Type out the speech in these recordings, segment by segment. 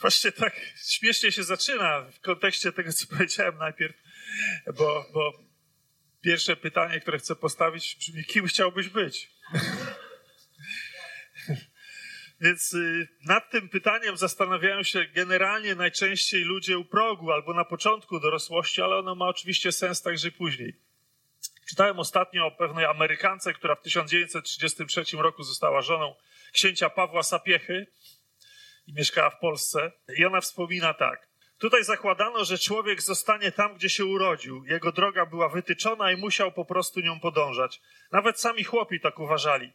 Właśnie tak śmiesznie się zaczyna w kontekście tego, co powiedziałem najpierw, bo, bo pierwsze pytanie, które chcę postawić, brzmi: kim chciałbyś być? Więc y, nad tym pytaniem zastanawiają się generalnie najczęściej ludzie u progu albo na początku dorosłości, ale ono ma oczywiście sens także później. Czytałem ostatnio o pewnej Amerykance, która w 1933 roku została żoną księcia Pawła Sapiechy i mieszkała w Polsce. I ona wspomina tak. Tutaj zakładano, że człowiek zostanie tam, gdzie się urodził. Jego droga była wytyczona i musiał po prostu nią podążać. Nawet sami chłopi tak uważali.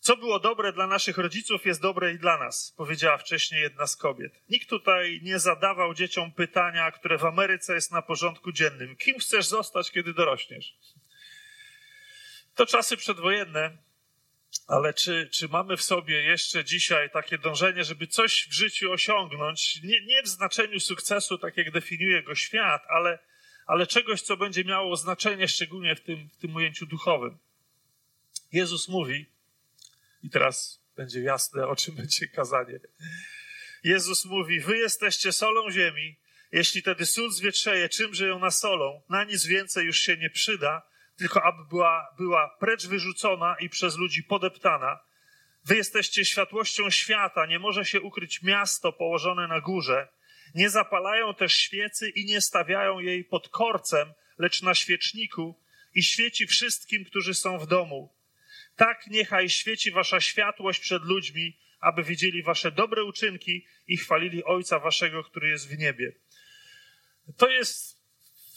Co było dobre dla naszych rodziców, jest dobre i dla nas, powiedziała wcześniej jedna z kobiet. Nikt tutaj nie zadawał dzieciom pytania, które w Ameryce jest na porządku dziennym. Kim chcesz zostać, kiedy dorośniesz? To czasy przedwojenne, ale czy, czy mamy w sobie jeszcze dzisiaj takie dążenie, żeby coś w życiu osiągnąć? Nie, nie w znaczeniu sukcesu, tak jak definiuje go świat, ale, ale czegoś, co będzie miało znaczenie szczególnie w tym, w tym ujęciu duchowym. Jezus mówi, i teraz będzie jasne, o czym będzie kazanie. Jezus mówi: Wy jesteście solą ziemi. Jeśli tedy sól zwietrzeje, czymże ją nasolą, na nic więcej już się nie przyda, tylko aby była, była precz wyrzucona i przez ludzi podeptana. Wy jesteście światłością świata, nie może się ukryć miasto położone na górze. Nie zapalają też świecy i nie stawiają jej pod korcem, lecz na świeczniku i świeci wszystkim, którzy są w domu. Tak niechaj świeci wasza światłość przed ludźmi, aby widzieli wasze dobre uczynki i chwalili Ojca waszego, który jest w niebie. To jest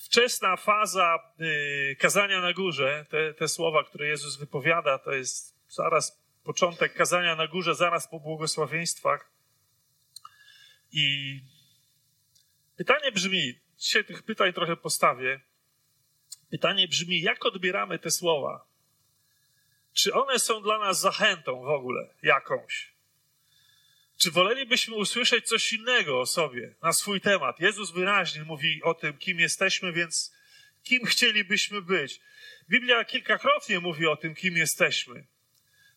wczesna faza y, kazania na górze. Te, te słowa, które Jezus wypowiada, to jest zaraz początek kazania na górze, zaraz po błogosławieństwach. I pytanie brzmi, dzisiaj tych pytań trochę postawię. Pytanie brzmi, jak odbieramy te słowa? Czy one są dla nas zachętą w ogóle jakąś? Czy wolelibyśmy usłyszeć coś innego o sobie, na swój temat? Jezus wyraźnie mówi o tym, kim jesteśmy, więc kim chcielibyśmy być? Biblia kilkakrotnie mówi o tym, kim jesteśmy.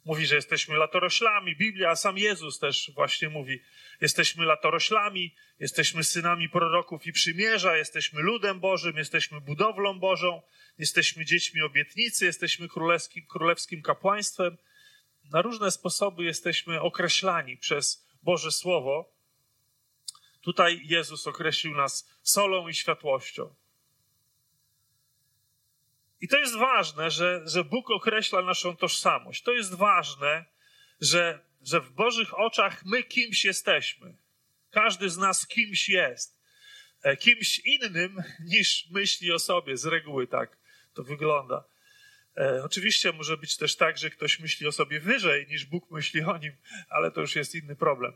Mówi, że jesteśmy latoroślami. Biblia, a sam Jezus też właśnie mówi, jesteśmy latoroślami, jesteśmy synami proroków i przymierza, jesteśmy ludem Bożym, jesteśmy budowlą Bożą, jesteśmy dziećmi obietnicy, jesteśmy królewskim, królewskim kapłaństwem. Na różne sposoby jesteśmy określani przez Boże Słowo. Tutaj Jezus określił nas solą i światłością. I to jest ważne, że, że Bóg określa naszą tożsamość. To jest ważne, że, że w Bożych oczach my kimś jesteśmy. Każdy z nas kimś jest. E, kimś innym niż myśli o sobie, z reguły tak to wygląda. E, oczywiście może być też tak, że ktoś myśli o sobie wyżej niż Bóg myśli o nim, ale to już jest inny problem.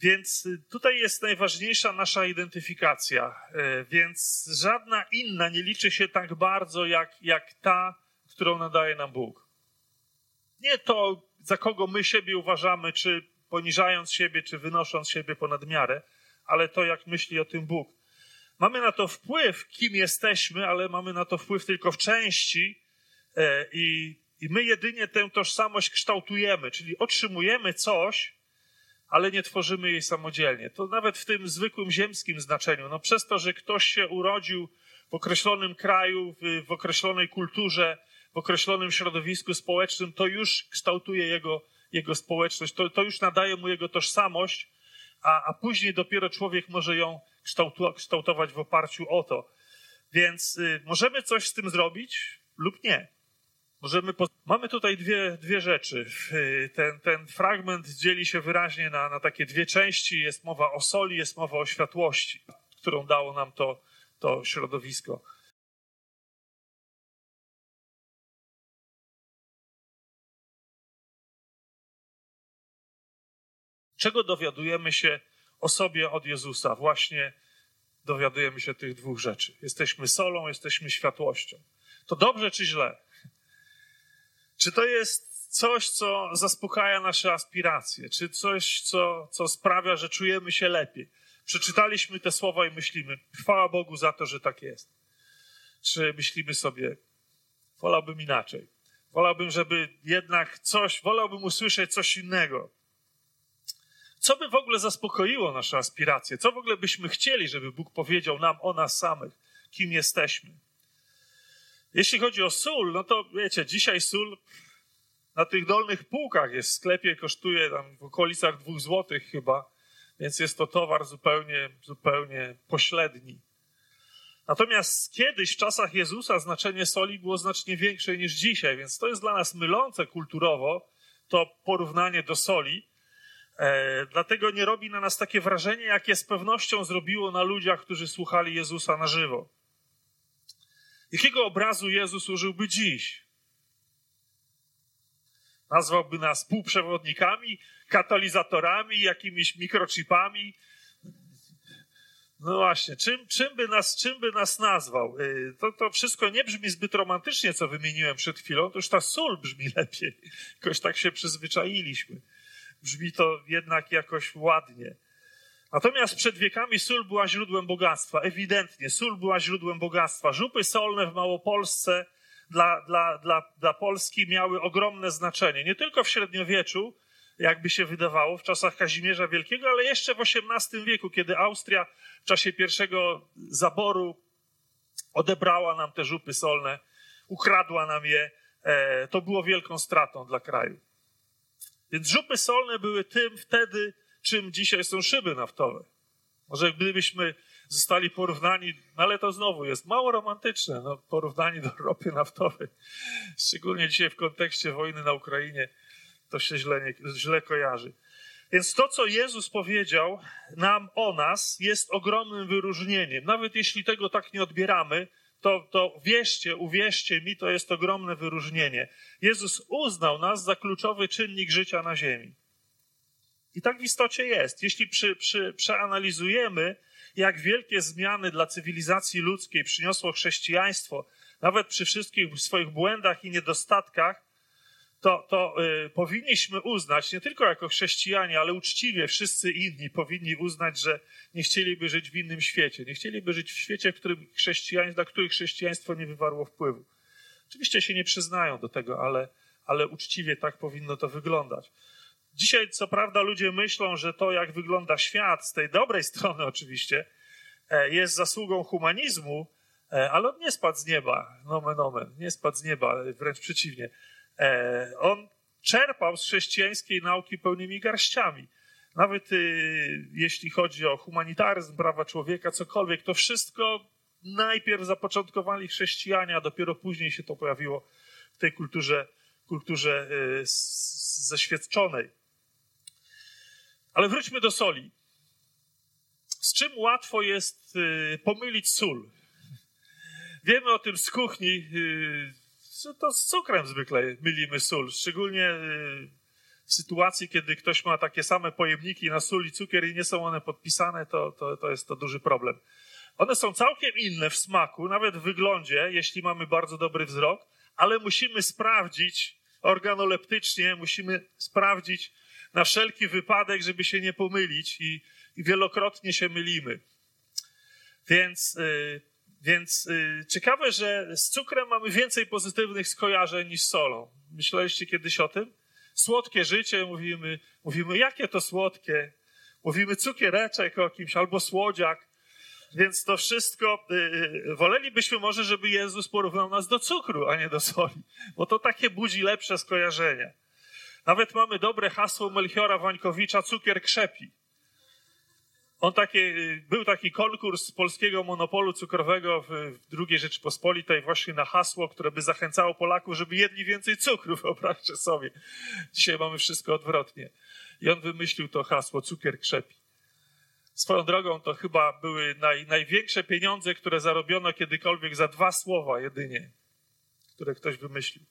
Więc y, tutaj jest najważniejsza nasza identyfikacja, e, więc żadna inna nie liczy się tak bardzo jak, jak ta, którą nadaje nam Bóg. Nie to, za kogo my siebie uważamy, czy poniżając siebie, czy wynosząc siebie ponad miarę, ale to, jak myśli o tym Bóg. Mamy na to wpływ, kim jesteśmy, ale mamy na to wpływ tylko w części e, i, i my jedynie tę tożsamość kształtujemy, czyli otrzymujemy coś, ale nie tworzymy jej samodzielnie. To nawet w tym zwykłym ziemskim znaczeniu. No przez to, że ktoś się urodził w określonym kraju, w, w określonej kulturze, w określonym środowisku społecznym, to już kształtuje jego, jego społeczność, to, to już nadaje mu jego tożsamość, a, a później dopiero człowiek może ją kształtować w oparciu o to. Więc y, możemy coś z tym zrobić lub nie. Możemy. Mamy tutaj dwie, dwie rzeczy. Y, ten, ten fragment dzieli się wyraźnie na, na takie dwie części. Jest mowa o soli, jest mowa o światłości, którą dało nam to, to środowisko. Czego dowiadujemy się o sobie od Jezusa? Właśnie dowiadujemy się tych dwóch rzeczy. Jesteśmy solą, jesteśmy światłością. To dobrze czy źle? Czy to jest coś, co zaspokaja nasze aspiracje? Czy coś, co, co sprawia, że czujemy się lepiej? Przeczytaliśmy te słowa i myślimy, chwała Bogu za to, że tak jest. Czy myślimy sobie, wolałbym inaczej. Wolałbym, żeby jednak coś, wolałbym usłyszeć coś innego Co by w ogóle zaspokoiło nasze aspiracje? Co w ogóle byśmy chcieli, żeby Bóg powiedział nam o nas samych, kim jesteśmy? Jeśli chodzi o sól, no to wiecie, dzisiaj sól na tych dolnych półkach jest w sklepie, kosztuje tam w okolicach dwóch złotych chyba, więc jest to towar zupełnie, zupełnie pośredni. Natomiast kiedyś, w czasach Jezusa, znaczenie soli było znacznie większe niż dzisiaj, więc to jest dla nas mylące kulturowo, to porównanie do soli. E, dlatego nie robi na nas takie wrażenie, jakie z pewnością zrobiło na ludziach, którzy słuchali Jezusa na żywo. Jakiego obrazu Jezus użyłby dziś? Nazwałby nas półprzewodnikami, katalizatorami, jakimiś mikrochipami. No właśnie, czym, czym, by nas, czym by nas nazwał? Y, to, to wszystko nie brzmi zbyt romantycznie, co wymieniłem przed chwilą, to już ta sól brzmi lepiej. Jakoś tak się przyzwyczailiśmy. Brzmi to jednak jakoś ładnie. Natomiast przed wiekami sól była źródłem bogactwa. Ewidentnie, sól była źródłem bogactwa. Żupy solne w Małopolsce dla, dla, dla, dla Polski miały ogromne znaczenie. Nie tylko w średniowieczu, jakby się wydawało, w czasach Kazimierza Wielkiego, ale jeszcze w XVIII wieku, kiedy Austria w czasie pierwszego zaboru odebrała nam te żupy solne, ukradła nam je, e, to było wielką stratą dla kraju. Więc żupy solne były tym wtedy, czym dzisiaj są szyby naftowe. Może gdybyśmy zostali porównani, no ale to znowu jest mało romantyczne, no, porównanie do ropy naftowej. Szczególnie dzisiaj w kontekście wojny na Ukrainie to się źle, nie, źle kojarzy. Więc to, co Jezus powiedział nam o nas, jest ogromnym wyróżnieniem. Nawet jeśli tego tak nie odbieramy, to, to wierzcie, uwierzcie mi, to jest ogromne wyróżnienie. Jezus uznał nas za kluczowy czynnik życia na ziemi. I tak w istocie jest. Jeśli przy, przy, przeanalizujemy, jak wielkie zmiany dla cywilizacji ludzkiej przyniosło chrześcijaństwo, nawet przy wszystkich swoich błędach i niedostatkach, to, to y, powinniśmy uznać, nie tylko jako chrześcijanie, ale uczciwie wszyscy inni powinni uznać, że nie chcieliby żyć w innym świecie. Nie chcieliby żyć w świecie, w którym chrześcijaństwo, dla których chrześcijaństwo nie wywarło wpływu. Oczywiście się nie przyznają do tego, ale, ale uczciwie tak powinno to wyglądać. Dzisiaj, co prawda, ludzie myślą, że to, jak wygląda świat, z tej dobrej strony oczywiście, e, jest zasługą humanizmu, e, ale on nie spadł z nieba, nomen omen, nie spadł z nieba, wręcz przeciwnie. E, on czerpał z chrześcijańskiej nauki pełnymi garściami. Nawet y, jeśli chodzi o humanitaryzm, prawa człowieka, cokolwiek, to wszystko najpierw zapoczątkowali chrześcijanie, a dopiero później się to pojawiło w tej kulturze, kulturze y, zeświadczonej. Ale wróćmy do soli. Z czym łatwo jest y, pomylić sól? Wiemy o tym z kuchni, to z cukrem zwykle mylimy sól, szczególnie y, w sytuacji, kiedy ktoś ma takie same pojemniki na sól i cukier i nie są one podpisane, to, to, to jest to duży problem. One są całkiem inne w smaku, nawet w wyglądzie, jeśli mamy bardzo dobry wzrok, ale musimy sprawdzić organoleptycznie, musimy sprawdzić, na wszelki wypadek, żeby się nie pomylić i, i wielokrotnie się mylimy. Więc, yy, więc yy, ciekawe, że z cukrem mamy więcej pozytywnych skojarzeń niż solą. Myśleliście kiedyś o tym? Słodkie życie, mówimy, mówimy, jakie to słodkie. Mówimy cukiereczek o kimś albo słodziak. Więc to wszystko, yy, wolelibyśmy może, żeby Jezus porównał nas do cukru, a nie do soli, bo to takie budzi lepsze skojarzenia. Nawet mamy dobre hasło Melchiora Wańkowicza, cukier krzepi. On takie, był taki konkurs polskiego monopolu cukrowego w, w II Rzeczypospolitej właśnie na hasło, które by zachęcało Polaków, żeby jedli więcej cukru, wyobraźcie sobie. Dzisiaj mamy wszystko odwrotnie. I on wymyślił to hasło, cukier krzepi. Swoją drogą to chyba były naj, największe pieniądze, które zarobiono kiedykolwiek za dwa słowa jedynie, które ktoś wymyślił.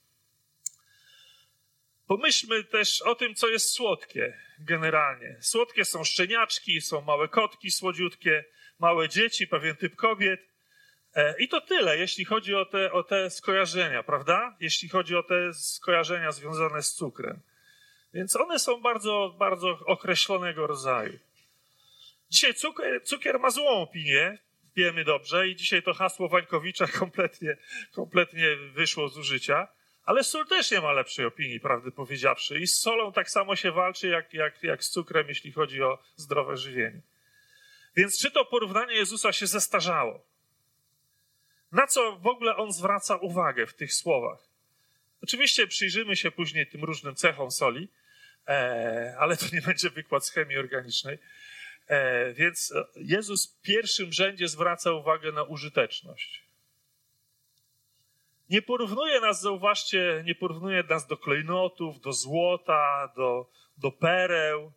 Pomyślmy też o tym, co jest słodkie generalnie. Słodkie są szczeniaczki, są małe kotki słodziutkie, małe dzieci, pewien typ kobiet. E, I to tyle, jeśli chodzi o te, o te skojarzenia, prawda? Jeśli chodzi o te skojarzenia związane z cukrem. Więc one są bardzo, bardzo określonego rodzaju. Dzisiaj cukier, cukier ma złą opinię, wiemy dobrze, i dzisiaj to hasło Wańkowicza kompletnie, kompletnie wyszło z użycia Ale sól też nie ma lepszej opinii, prawdy powiedziawszy. I z solą tak samo się walczy, jak, jak, jak z cukrem, jeśli chodzi o zdrowe żywienie. Więc czy to porównanie Jezusa się zestarzało? Na co w ogóle on zwraca uwagę w tych słowach? Oczywiście przyjrzymy się później tym różnym cechom soli, e, ale to nie będzie wykład z chemii organicznej. E, więc Jezus w pierwszym rzędzie zwraca uwagę na użyteczność. Nie porównuje nas, zauważcie, nie porównuje nas do klejnotów, do złota, do, do pereł.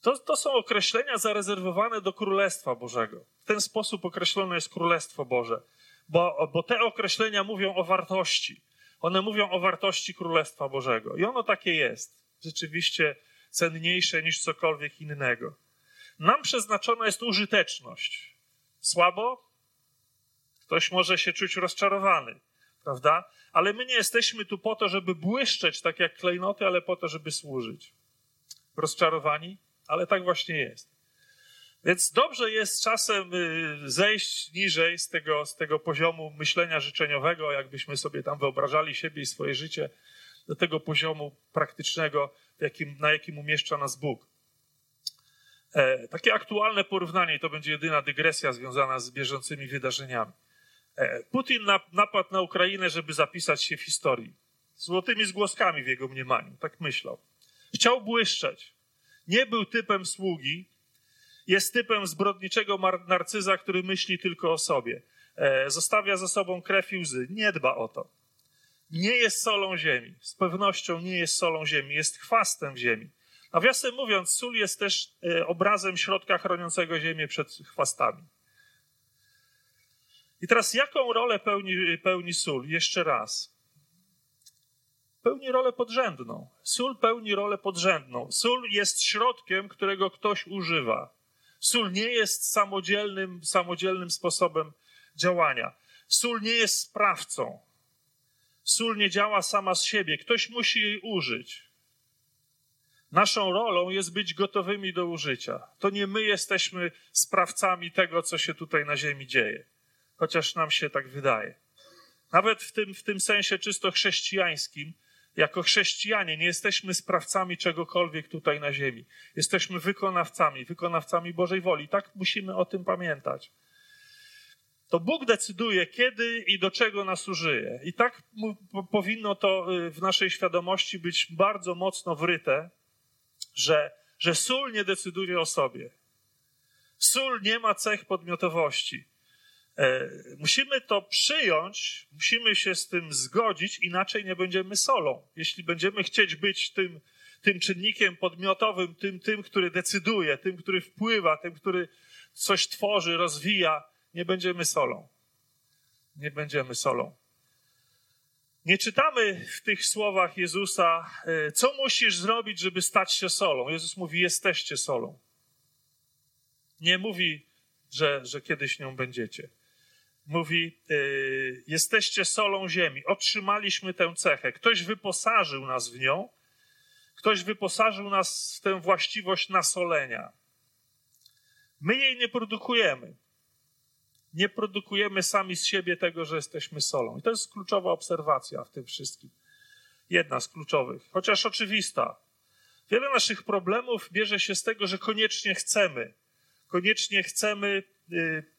To, to są określenia zarezerwowane do Królestwa Bożego. W ten sposób określone jest Królestwo Boże, bo, bo te określenia mówią o wartości. One mówią o wartości Królestwa Bożego. I ono takie jest. Rzeczywiście cenniejsze niż cokolwiek innego. Nam przeznaczona jest użyteczność. Słabo? Ktoś może się czuć rozczarowany prawda? Ale my nie jesteśmy tu po to, żeby błyszczeć tak jak klejnoty, ale po to, żeby służyć. Rozczarowani? Ale tak właśnie jest. Więc dobrze jest czasem y, zejść niżej z tego, z tego poziomu myślenia życzeniowego, jakbyśmy sobie tam wyobrażali siebie i swoje życie, do tego poziomu praktycznego, jakim, na jakim umieszcza nas Bóg. E, takie aktualne porównanie, to będzie jedyna dygresja związana z bieżącymi wydarzeniami. E, Putin napadł na Ukrainę, żeby zapisać się w historii. Złotymi zgłoskami w jego mniemaniu, tak myślał. Chciał błyszczeć. Nie był typem sługi, jest typem zbrodniczego narcyza, który myśli tylko o sobie. E, zostawia za sobą krew i łzy. Nie dba o to. Nie jest solą ziemi. Z pewnością nie jest solą ziemi. Jest chwastem ziemi. Nawiasem mówiąc, sól jest też e, obrazem środka chroniącego ziemię przed chwastami. I teraz jaką rolę pełni, pełni sól? Jeszcze raz. Pełni rolę podrzędną. Sól pełni rolę podrzędną. Sól jest środkiem, którego ktoś używa. Sól nie jest samodzielnym, samodzielnym sposobem działania. Sól nie jest sprawcą. Sól nie działa sama z siebie. Ktoś musi jej użyć. Naszą rolą jest być gotowymi do użycia. To nie my jesteśmy sprawcami tego, co się tutaj na Ziemi dzieje chociaż nam się tak wydaje. Nawet w tym, w tym sensie czysto chrześcijańskim, jako chrześcijanie nie jesteśmy sprawcami czegokolwiek tutaj na ziemi. Jesteśmy wykonawcami, wykonawcami Bożej woli. Tak musimy o tym pamiętać. To Bóg decyduje, kiedy i do czego nas użyje. I tak powinno to y, w naszej świadomości być bardzo mocno wryte, że, że sól nie decyduje o sobie. Sól nie ma cech podmiotowości. E, musimy to przyjąć, musimy się z tym zgodzić, inaczej nie będziemy solą. Jeśli będziemy chcieć być tym, tym czynnikiem podmiotowym, tym, tym, który decyduje, tym, który wpływa, tym, który coś tworzy, rozwija, nie będziemy solą. Nie będziemy solą. Nie czytamy w tych słowach Jezusa, e, co musisz zrobić, żeby stać się solą. Jezus mówi, jesteście solą. Nie mówi, że, że kiedyś nią będziecie mówi: yy, Jesteście solą ziemi, otrzymaliśmy tę cechę. Ktoś wyposażył nas w nią, ktoś wyposażył nas w tę właściwość nasolenia. My jej nie produkujemy. Nie produkujemy sami z siebie tego, że jesteśmy solą. I to jest kluczowa obserwacja w tym wszystkim. Jedna z kluczowych, chociaż oczywista. Wiele naszych problemów bierze się z tego, że koniecznie chcemy. Koniecznie chcemy. Yy,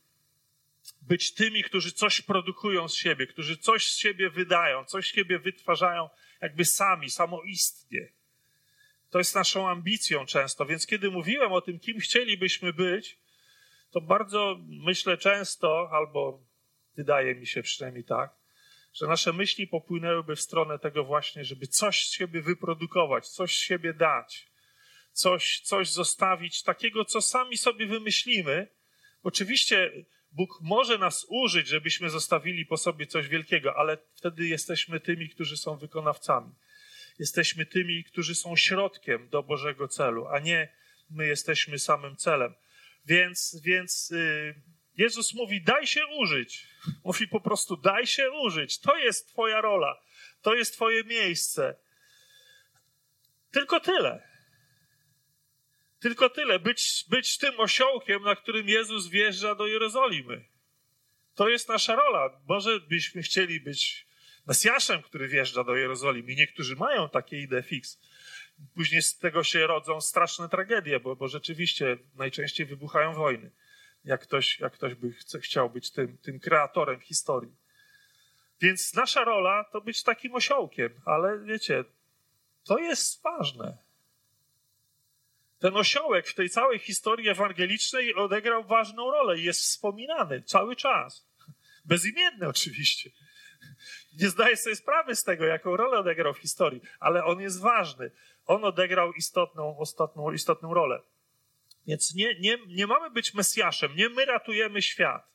być tymi, którzy coś produkują z siebie, którzy coś z siebie wydają, coś z siebie wytwarzają jakby sami, samoistnie. To jest naszą ambicją często, więc kiedy mówiłem o tym, kim chcielibyśmy być, to bardzo myślę często, albo wydaje mi się przynajmniej tak, że nasze myśli popłynęłyby w stronę tego właśnie, żeby coś z siebie wyprodukować, coś z siebie dać, coś, coś zostawić takiego, co sami sobie wymyślimy. Oczywiście Bóg może nas użyć, żebyśmy zostawili po sobie coś wielkiego, ale wtedy jesteśmy tymi, którzy są wykonawcami. Jesteśmy tymi, którzy są środkiem do Bożego celu, a nie my jesteśmy samym celem. Więc, więc yy, Jezus mówi: daj się użyć. Mówi po prostu: daj się użyć. To jest Twoja rola, to jest Twoje miejsce. Tylko tyle. Tylko tyle, być, być tym osiołkiem, na którym Jezus wjeżdża do Jerozolimy. To jest nasza rola. Może byśmy chcieli być Mesjaszem, który wjeżdża do Jerozolimy. Niektórzy mają takie idee fix. Później z tego się rodzą straszne tragedie, bo, bo rzeczywiście najczęściej wybuchają wojny. Jak ktoś, jak ktoś by chce, chciał być tym, tym kreatorem historii. Więc nasza rola to być takim osiołkiem, ale wiecie, to jest ważne. Ten osiołek w tej całej historii ewangelicznej odegrał ważną rolę i jest wspominany cały czas. Bezimienny oczywiście. Nie zdaję sobie sprawy z tego, jaką rolę odegrał w historii, ale on jest ważny. On odegrał istotną, ostatną, istotną rolę. Więc nie, nie, nie mamy być Mesjaszem, nie my ratujemy świat.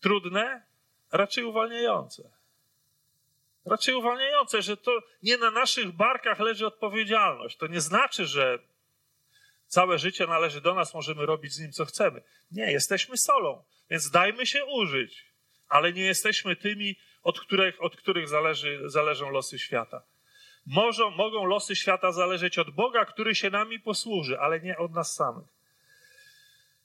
Trudne, raczej uwalniające. Raczej uwalniające, że to nie na naszych barkach leży odpowiedzialność. To nie znaczy, że całe życie należy do nas, możemy robić z nim co chcemy. Nie, jesteśmy solą, więc dajmy się użyć, ale nie jesteśmy tymi, od których, od których zależy, zależą losy świata. Może, mogą losy świata zależeć od Boga, który się nami posłuży, ale nie od nas samych.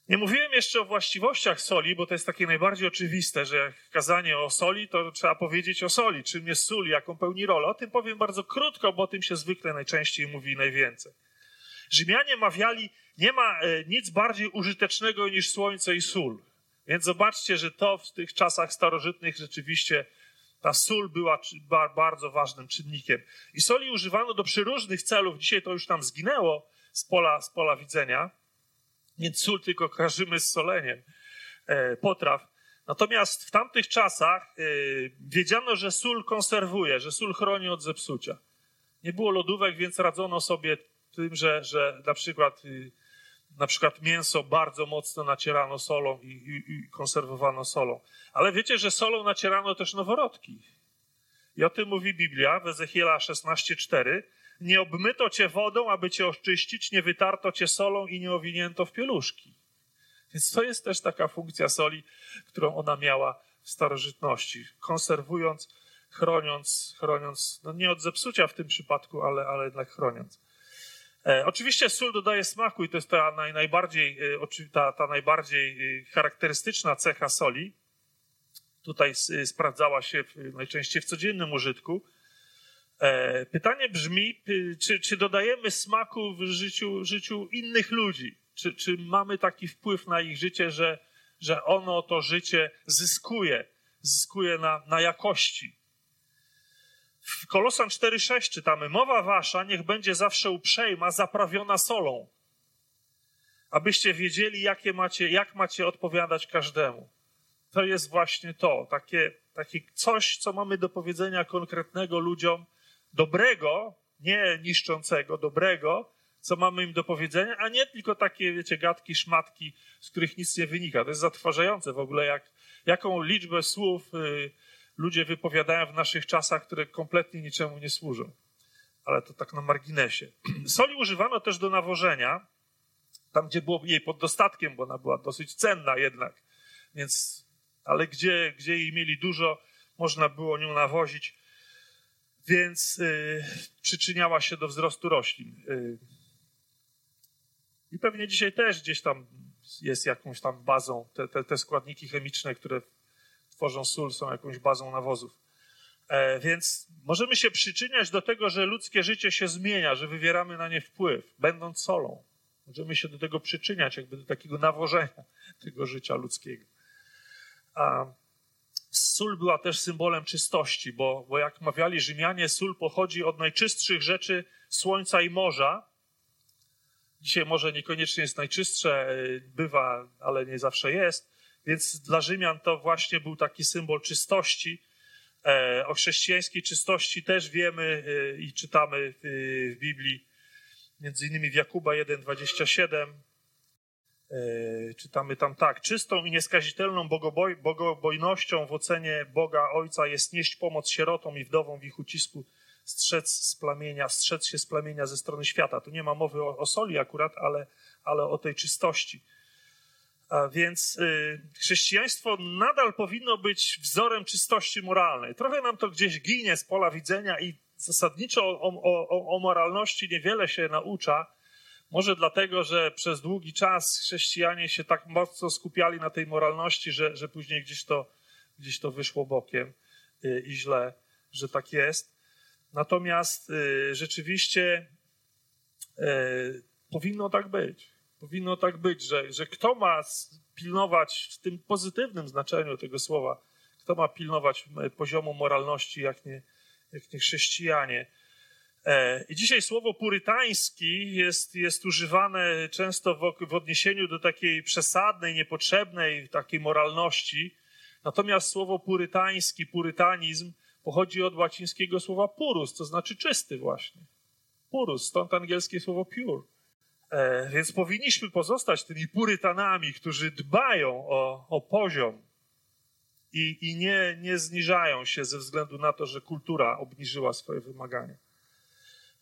Nie mówiłem jeszcze o właściwościach soli, bo to jest takie najbardziej oczywiste, że jak kazanie o soli, to trzeba powiedzieć o soli, czym jest sól, jaką pełni rolę. O tym powiem bardzo krótko, bo o tym się zwykle najczęściej mówi najwięcej. Rzymianie mawiali, nie ma e, nic bardziej użytecznego niż słońce i sól. Więc zobaczcie, że to w tych czasach starożytnych rzeczywiście ta sól była bardzo ważnym czynnikiem. I soli używano do przeróżnych celów. Dzisiaj to już tam zginęło z pola, z pola widzenia. Więc sól tylko kojarzymy z soleniem e, potraw. Natomiast w tamtych czasach e, wiedziano, że sól konserwuje, że sól chroni od zepsucia. Nie było lodówek, więc radzono sobie tym, że, że na przykład y, na przykład mięso bardzo mocno nacierano solą i, i, i, konserwowano solą. Ale wiecie, że solą nacierano też noworodki. I o tym mówi Biblia w Ezechiela 16:4. Nie obmyto cię wodą, aby cię oczyścić, nie wytarto cię solą i nie owinięto w pieluszki. Więc to jest też taka funkcja soli, którą ona miała w starożytności, konserwując, chroniąc, chroniąc, no nie od zepsucia w tym przypadku, ale, ale jednak chroniąc. E, oczywiście sól dodaje smaku i to jest ta naj, najbardziej, e, ta, ta najbardziej e, charakterystyczna cecha soli. Tutaj sprawdzała się najczęściej w codziennym użytku. Pytanie brzmi, czy, czy dodajemy smaku w życiu, życiu innych ludzi? Czy, czy mamy taki wpływ na ich życie, że, że ono to życie zyskuje, zyskuje na, na jakości? W Kolosan 4,6 czytamy: Mowa wasza niech będzie zawsze uprzejma, zaprawiona solą, abyście wiedzieli, jakie macie, jak macie odpowiadać każdemu. To jest właśnie to, takie, takie coś, co mamy do powiedzenia konkretnego ludziom, dobrego, nie niszczącego, dobrego, co mamy im do powiedzenia, a nie tylko takie, wiecie, gadki, szmatki, z których nic nie wynika. To jest zatrważające w ogóle, jak, jaką liczbę słów. Yy, ludzie wypowiadają w naszych czasach, które kompletnie niczemu nie służą. Ale to tak na marginesie. Soli używano też do nawożenia, tam gdzie było jej pod dostatkiem, bo ona była dosyć cenna jednak. Więc, ale gdzie, gdzie jej mieli dużo, można było nią nawozić, więc yy, przyczyniała się do wzrostu roślin. Yy. I pewnie dzisiaj też gdzieś tam jest jakąś tam bazą te, te, te składniki chemiczne, które tworzą sól, są jakąś bazą nawozów. E, więc możemy się przyczyniać do tego, że ludzkie życie się zmienia, że wywieramy na nie wpływ, będąc solą. Możemy się do tego przyczyniać, jakby do takiego nawożenia tego życia ludzkiego. A sól była też symbolem czystości, bo, bo jak mawiali Rzymianie, sól pochodzi od najczystszych rzeczy słońca i morza. Dzisiaj może niekoniecznie jest najczystsze, e, bywa, ale nie zawsze jest. Więc dla Rzymian to właśnie był taki symbol czystości. E, o chrześcijańskiej czystości też wiemy e, i czytamy w Biblii, między innymi w Jakuba 1,27. E, czytamy tam tak. Czystą i nieskazitelną bogoboj, bogobojnością w ocenie Boga Ojca jest nieść pomoc sierotom i wdowom w ich ucisku, strzec z plamienia, strzec się z plamienia ze strony świata. Tu nie ma mowy o, o soli akurat, ale, ale o tej czystości. A więc y, chrześcijaństwo nadal powinno być wzorem czystości moralnej. Trochę nam to gdzieś ginie z pola widzenia i zasadniczo o, o, o moralności niewiele się naucza. Może dlatego, że przez długi czas chrześcijanie się tak mocno skupiali na tej moralności, że, że później gdzieś to, gdzieś to wyszło bokiem. i źle, że tak jest. Natomiast rzeczywiście powinno tak być. Powinno tak być, że, że kto ma pilnować w tym pozytywnym znaczeniu tego słowa, kto ma pilnować poziomu moralności, jak nie, jak nie chrześcijanie. E, I dzisiaj słowo purytański jest, jest używane często w, w odniesieniu do takiej przesadnej, niepotrzebnej takiej moralności. Natomiast słowo purytański, purytanizm pochodzi od łacińskiego słowa purus, to znaczy czysty właśnie. Purus, stąd angielskie słowo pure. E, więc powinniśmy pozostać tymi purytanami, którzy dbają o, o poziom i, i nie, nie zniżają się ze względu na to, że kultura obniżyła swoje wymagania.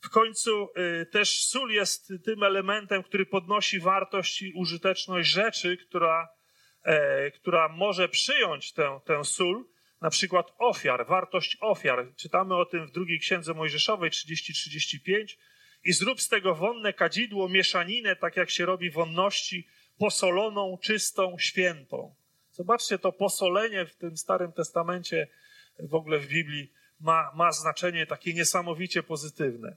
W końcu y, też sól jest tym elementem, który podnosi wartość i użyteczność rzeczy, która, e, która może przyjąć tę, tę sól, na przykład ofiar, wartość ofiar. Czytamy o tym w drugiej księdze Mojżeszowej 30-35 i zrób z tego wonne kadzidło, mieszaninę, tak jak się robi wonności, posoloną, czystą, świętą. Zobaczcie, to posolenie w tym Starym Testamencie, w ogóle w Biblii, ma, ma znaczenie takie niesamowicie pozytywne.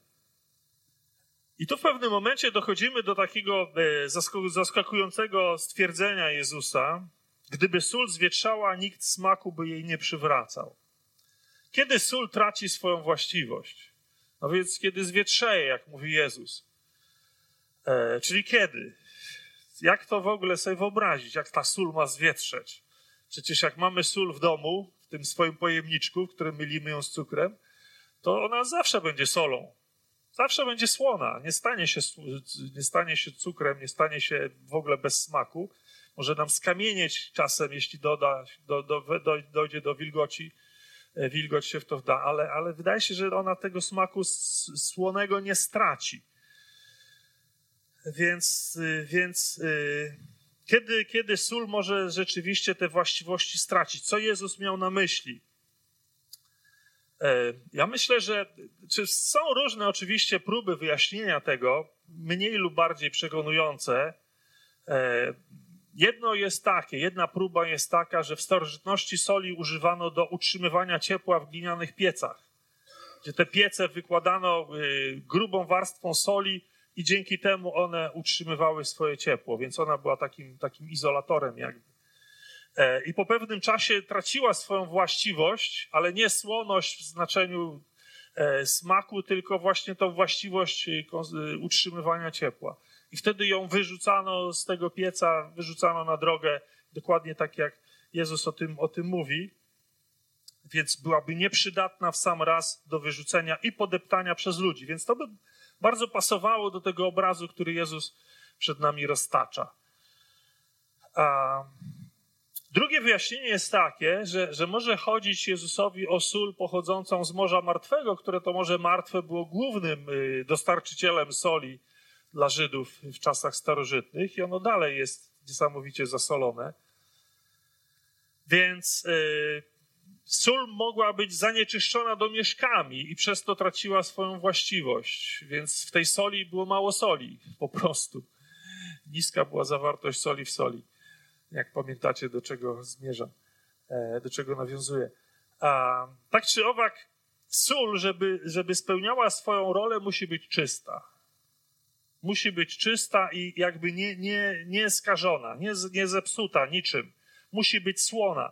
I tu w pewnym momencie dochodzimy do takiego e, zaskakującego stwierdzenia Jezusa: Gdyby sól zwietrzała, nikt smaku by jej nie przywracał. Kiedy sól traci swoją właściwość? No więc kiedy zwietrzeje, jak mówi Jezus. E, czyli kiedy? Jak to w ogóle sobie wyobrazić? Jak ta sól ma zwietrzeć? Przecież jak mamy sól w domu, w tym swoim pojemniczku, w którym mylimy ją z cukrem, to ona zawsze będzie solą. Zawsze będzie słona. Nie stanie się, nie stanie się cukrem, nie stanie się w ogóle bez smaku. Może nam skamienieć czasem, jeśli doda, do, do, do, dojdzie do wilgoci, wilgoć się w to wda, ale, ale wydaje się, że ona tego smaku słonego nie straci. Więc, y, więc y, kiedy, kiedy sól może rzeczywiście te właściwości stracić? Co Jezus miał na myśli? E, ja myślę, że są różne oczywiście próby wyjaśnienia tego, mniej lub bardziej przekonujące. Jedno jest takie, jedna próba jest taka, że w starożytności soli używano do utrzymywania ciepła w glinianych piecach, gdzie te piece wykładano y, grubą warstwą soli i dzięki temu one utrzymywały swoje ciepło, więc ona była takim, takim izolatorem jakby. E, I po pewnym czasie traciła swoją właściwość, ale nie słoność w znaczeniu e, smaku, tylko właśnie tą właściwość e, utrzymywania ciepła. I wtedy ją wyrzucano z tego pieca, wyrzucano na drogę, dokładnie tak jak Jezus o tym, o tym mówi. Więc byłaby nieprzydatna w sam raz do wyrzucenia i podeptania przez ludzi. Więc to by bardzo pasowało do tego obrazu, który Jezus przed nami roztacza. A drugie wyjaśnienie jest takie, że, że może chodzić Jezusowi o sól pochodzącą z Morza Martwego, które to Morze Martwe było głównym y, dostarczycielem soli dla Żydów w czasach starożytnych i ono dalej jest niesamowicie zasolone. Więc yy, sól mogła być zanieczyszczona domieszkami i przez to traciła swoją właściwość, więc w tej soli było mało soli, po prostu. Niska była zawartość soli w soli. Jak pamiętacie, do czego zmierzam, e, do czego nawiązuję. A, tak czy owak, sól, żeby, żeby spełniała swoją rolę, musi być czysta. Musi być czysta i jakby nie, nie, nie skażona, nie, nie zepsuta niczym. Musi być słona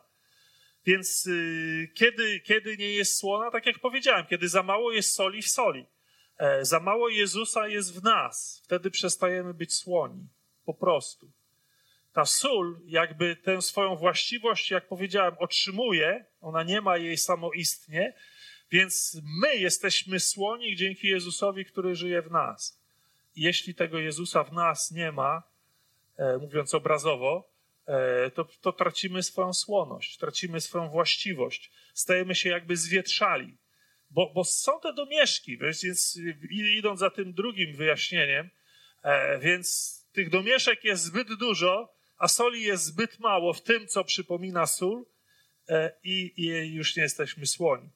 więc y, kiedy, kiedy nie jest słona, tak jak powiedziałem, kiedy za mało jest soli w soli, e, za mało Jezusa jest w nas, wtedy przestajemy być słoni. Po prostu. Ta sól, jakby tę swoją właściwość, jak powiedziałem, otrzymuje, ona nie ma jej samoistnie, więc my jesteśmy słoni dzięki Jezusowi, który żyje w nas. Jeśli tego Jezusa w nas nie ma, e, mówiąc obrazowo, E, to, to tracimy swoją słoność, tracimy swoją właściwość, stajemy się jakby zwietrzali. Bo, bo są te domieszki, więc idąc za tym drugim wyjaśnieniem, e, więc tych domieszek jest zbyt dużo, a soli jest zbyt mało w tym, co przypomina sól, i, i już nie jesteśmy słoni.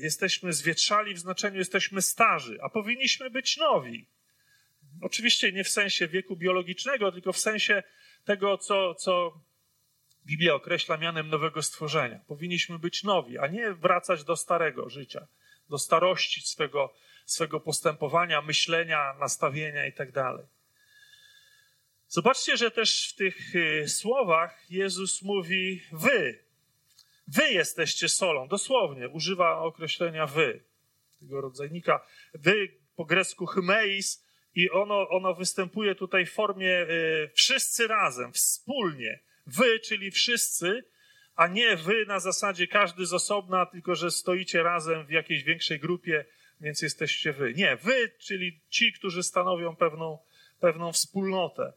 Jesteśmy zwietrzali w znaczeniu jesteśmy starzy, a powinniśmy być nowi. Oczywiście nie w sensie wieku biologicznego, tylko w sensie tego, co, co Biblia określa mianem nowego stworzenia. Powinniśmy być nowi, a nie wracać do starego życia, do starości swego, swego postępowania, myślenia, nastawienia itd. Tak Zobaczcie, że też w tych y, słowach Jezus mówi wy. Wy jesteście solą. Dosłownie używa określenia wy, tego rodzajnika. Wy po grecku hymeis i ono, ono występuje tutaj w formie y, wszyscy razem, wspólnie. Wy, czyli wszyscy, a nie wy na zasadzie każdy z osobna, tylko że stoicie razem w jakiejś większej grupie, więc jesteście wy. Nie, wy, czyli ci, którzy stanowią pewną, pewną wspólnotę.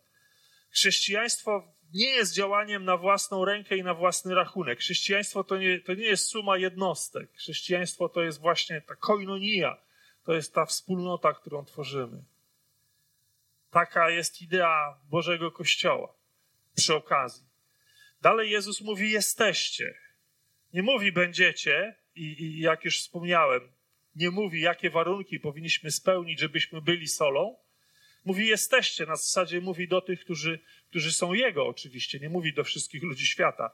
Chrześcijaństwo nie jest działaniem na własną rękę i na własny rachunek. Chrześcijaństwo to nie, to nie jest suma jednostek. Chrześcijaństwo to jest właśnie ta koinonia, to jest ta wspólnota, którą tworzymy. Taka jest idea Bożego Kościoła przy okazji. Dalej Jezus mówi: jesteście. Nie mówi będziecie, i, i jak już wspomniałem, nie mówi, jakie warunki powinniśmy spełnić, żebyśmy byli solą. Mówi: jesteście. Na zasadzie mówi do tych, którzy, którzy są Jego, oczywiście. Nie mówi do wszystkich ludzi świata.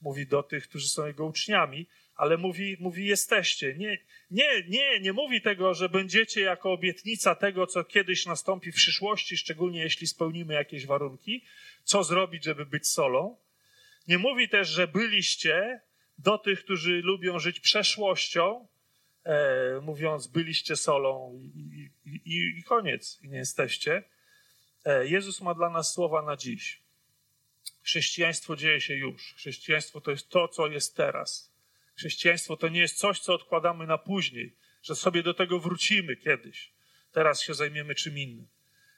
Mówi do tych, którzy są Jego uczniami, ale mówi, mówi jesteście. Nie, nie, nie, nie mówi tego, że będziecie jako obietnica tego, co kiedyś nastąpi w przyszłości, szczególnie jeśli spełnimy jakieś warunki, co zrobić, żeby być solą. Nie mówi też, że byliście do tych, którzy lubią żyć przeszłością, e, mówiąc, byliście solą i, i, i, koniec, i nie jesteście. E, Jezus ma dla nas słowa na dziś. Chrześcijaństwo dzieje się już. Chrześcijaństwo to jest to, co jest teraz. Chrześcijaństwo to nie jest coś, co odkładamy na później, że sobie do tego wrócimy kiedyś. Teraz się zajmiemy czym innym.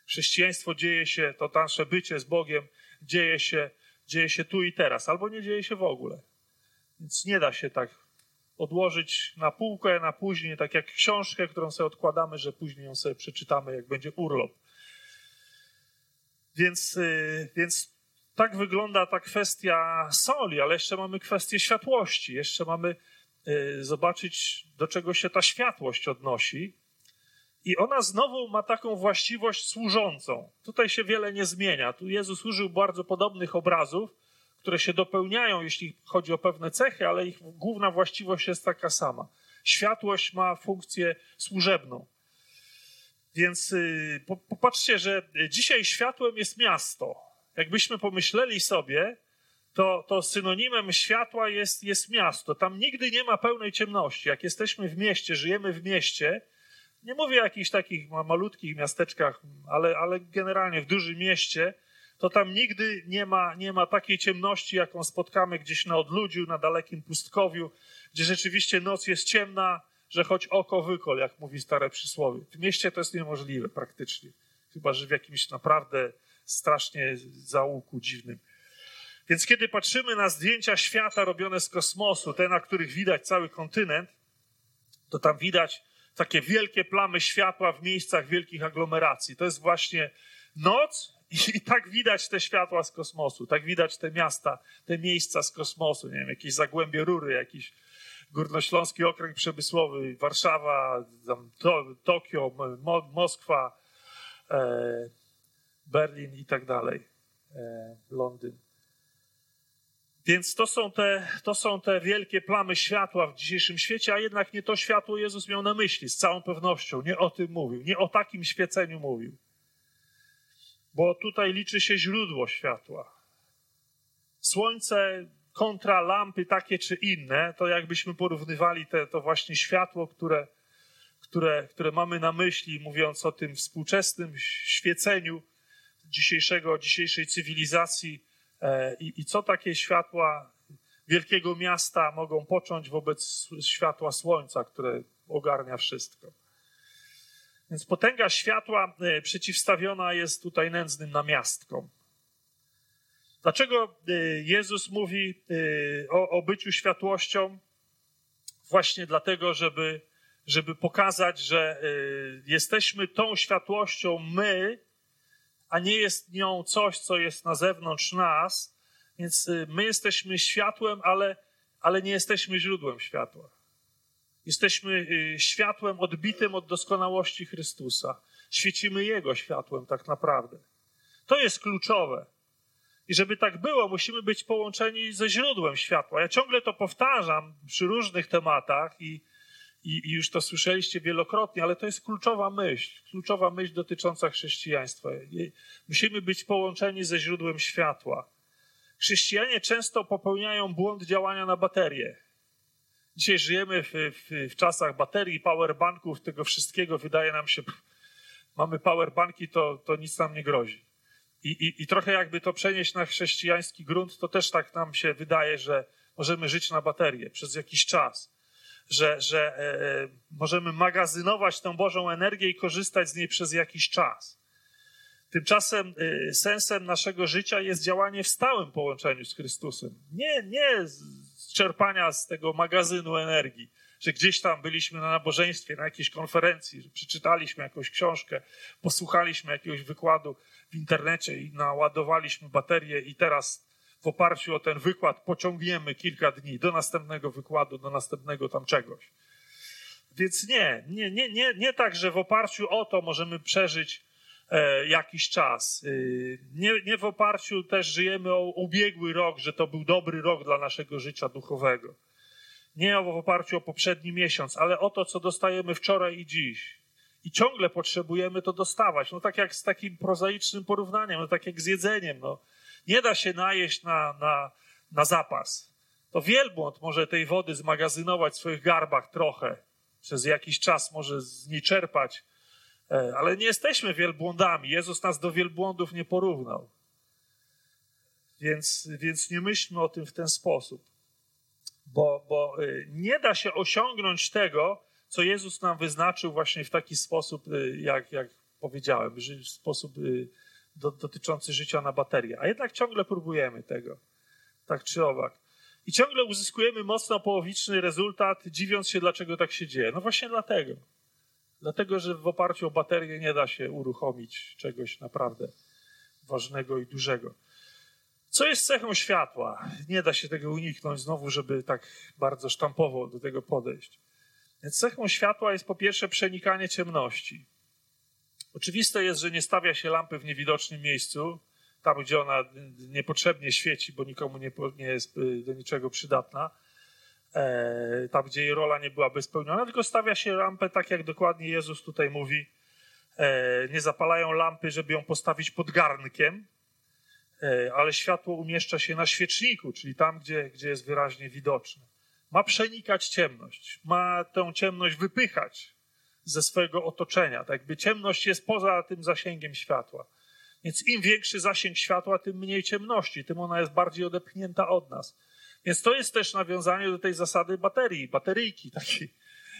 Chrześcijaństwo dzieje się, to nasze bycie z Bogiem dzieje się, dzieje się tu i teraz, albo nie dzieje się w ogóle. Więc nie da się tak odłożyć na półkę, na później, tak jak książkę, którą sobie odkładamy, że później ją sobie przeczytamy, jak będzie urlop. Więc, yy, więc tak wygląda ta kwestia soli, ale jeszcze mamy kwestię światłości. Jeszcze mamy yy, zobaczyć, do czego się ta światłość odnosi. I ona znowu ma taką właściwość służącą. Tutaj się wiele nie zmienia. Tu Jezus użył bardzo podobnych obrazów, które się dopełniają, jeśli chodzi o pewne cechy, ale ich główna właściwość jest taka sama. Światłość ma funkcję służebną. Więc yy, popatrzcie, że dzisiaj światłem jest miasto. Jakbyśmy pomyśleli sobie, to, to synonimem światła jest, jest miasto. Tam nigdy nie ma pełnej ciemności. Jak jesteśmy w mieście, żyjemy w mieście, nie mówię o jakichś takich malutkich miasteczkach, ale, ale generalnie w dużym mieście, to tam nigdy nie ma, nie ma takiej ciemności, jaką spotkamy gdzieś na odludziu, na dalekim pustkowiu, gdzie rzeczywiście noc jest ciemna, że choć oko wykol, jak mówi stare przysłowie. W mieście to jest niemożliwe praktycznie, chyba że w jakimś naprawdę strasznie zaułku dziwnym. Więc kiedy patrzymy na zdjęcia świata robione z kosmosu, te, na których widać cały kontynent, to tam widać takie wielkie plamy światła w miejscach wielkich aglomeracji. To jest właśnie noc i, tak widać te światła z kosmosu, tak widać te miasta, te miejsca z kosmosu, nie wiem, jakieś zagłębie rury, jakiś Górnośląski Okręg Przemysłowy, Warszawa, to, Tokio, Mo, Moskwa, e, Berlin i tak dalej, e, Londyn. Więc to są, te, to są te wielkie plamy światła w dzisiejszym świecie, a jednak nie to światło Jezus miał na myśli, z całą pewnością. Nie o tym mówił, nie o takim świeceniu mówił. Bo tutaj liczy się źródło światła. Słońce kontra lampy takie czy inne, to jakbyśmy porównywali te, to właśnie światło, które, które, które mamy na myśli, mówiąc o tym współczesnym świeceniu dzisiejszego, dzisiejszej cywilizacji, E, I, I co takie światła wielkiego miasta mogą począć wobec światła słońca, które ogarnia wszystko? Więc potęga światła e, przeciwstawiona jest tutaj nędznym namiastkom. Dlaczego e, Jezus mówi o, o byciu światłością? Właśnie dlatego, żeby, żeby pokazać, że jesteśmy tą światłością my, a nie jest nią coś, co jest na zewnątrz nas. Więc y, my jesteśmy światłem, ale, ale nie jesteśmy źródłem światła. Jesteśmy y, światłem odbitym od doskonałości Chrystusa. Świecimy Jego światłem tak naprawdę. To jest kluczowe. I żeby tak było, musimy być połączeni ze źródłem światła. Ja ciągle to powtarzam przy różnych tematach i, i, i, już to słyszeliście wielokrotnie, ale to jest kluczowa myśl, kluczowa myśl dotycząca chrześcijaństwa. Musimy być połączeni ze źródłem światła. Chrześcijanie często popełniają błąd działania na baterię. Dzisiaj żyjemy w, w, w czasach baterii, powerbanków, tego wszystkiego. Wydaje nam się, mamy powerbanki, to, to nic nam nie grozi. I, i, I trochę jakby to przenieść na chrześcijański grunt, to też tak nam się wydaje, że możemy żyć na baterię przez jakiś czas. Że, że e, e możemy magazynować tę Bożą energię i korzystać z niej przez jakiś czas. Tymczasem e, sensem naszego życia jest działanie w stałym połączeniu z Chrystusem. Nie, nie czerpania z tego magazynu energii, że gdzieś tam byliśmy na nabożeństwie, na jakiejś konferencji, że przeczytaliśmy jakąś książkę, posłuchaliśmy jakiegoś wykładu w internecie i naładowaliśmy baterię i teraz w oparciu o ten wykład pociągniemy kilka dni do następnego wykładu, do następnego tam czegoś. Więc nie, nie, nie, nie, nie tak, że w oparciu o to możemy przeżyć jakiś czas. E, nie, nie w oparciu też żyjemy o ubiegły rok, że to był dobry rok dla naszego życia duchowego. Nie w oparciu o poprzedni miesiąc, ale o to, co dostajemy wczoraj i dziś. I ciągle potrzebujemy to dostawać. No tak jak z takim prozaicznym porównaniem, no tak jak z jedzeniem. No. Nie da się najeść na, na, na zapas. To wielbłąd może tej wody zmagazynować w swoich garbach trochę. Przez jakiś czas może z niej czerpać. E, ale nie jesteśmy wielbłądami. Jezus nas do wielbłądów nie porównał. Więc, więc nie myślmy o tym w ten sposób. Bo, bo y, nie da się osiągnąć tego, co Jezus nam wyznaczył właśnie w taki sposób, y, jak, jak powiedziałem, w sposób do, dotyczący życia na baterię. A jednak ciągle próbujemy tego, tak czy owak. I ciągle uzyskujemy mocno połowiczny rezultat, dziwiąc się, dlaczego tak się dzieje. No właśnie dlatego. Dlatego, że w oparciu o baterię nie da się uruchomić czegoś naprawdę ważnego i dużego. Co jest cechą światła? Nie da się tego uniknąć znowu, żeby tak bardzo sztampowo do tego podejść. Więc cechą światła jest po pierwsze przenikanie ciemności. Oczywiste jest, że nie stawia się lampy w niewidocznym miejscu, tam gdzie ona niepotrzebnie świeci, bo nikomu nie, nie jest y, do niczego przydatna, e, tam gdzie jej rola nie byłaby spełniona, tylko stawia się lampę tak, jak dokładnie Jezus tutaj mówi. E, nie zapalają lampy, żeby ją postawić pod garnkiem, e, ale światło umieszcza się na świeczniku, czyli tam, gdzie, gdzie jest wyraźnie widoczne ma przenikać ciemność, ma tę ciemność wypychać ze swojego otoczenia. Tak jakby ciemność jest poza tym zasięgiem światła. Więc im większy zasięg światła, tym mniej ciemności, tym ona jest bardziej odepchnięta od nas. Więc to jest też nawiązanie do tej zasady baterii, bateryjki takiej.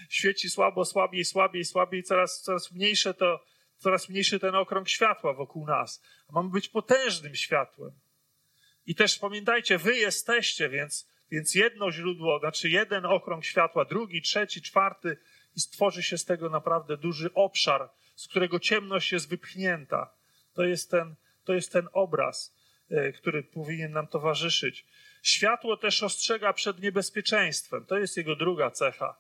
Świeci słabo, słabiej, słabiej, słabiej, coraz, coraz mniejsze to, coraz mniejszy ten okrąg światła wokół nas. A mamy być potężnym światłem. I też pamiętajcie, wy jesteście, więc więc jedno źródło, znaczy jeden okrąg światła, drugi, trzeci, czwarty i stworzy się z tego naprawdę duży obszar, z którego ciemność jest wypchnięta. To jest ten, to jest ten obraz, e, który powinien nam towarzyszyć. Światło też ostrzega przed niebezpieczeństwem. To jest jego druga cecha.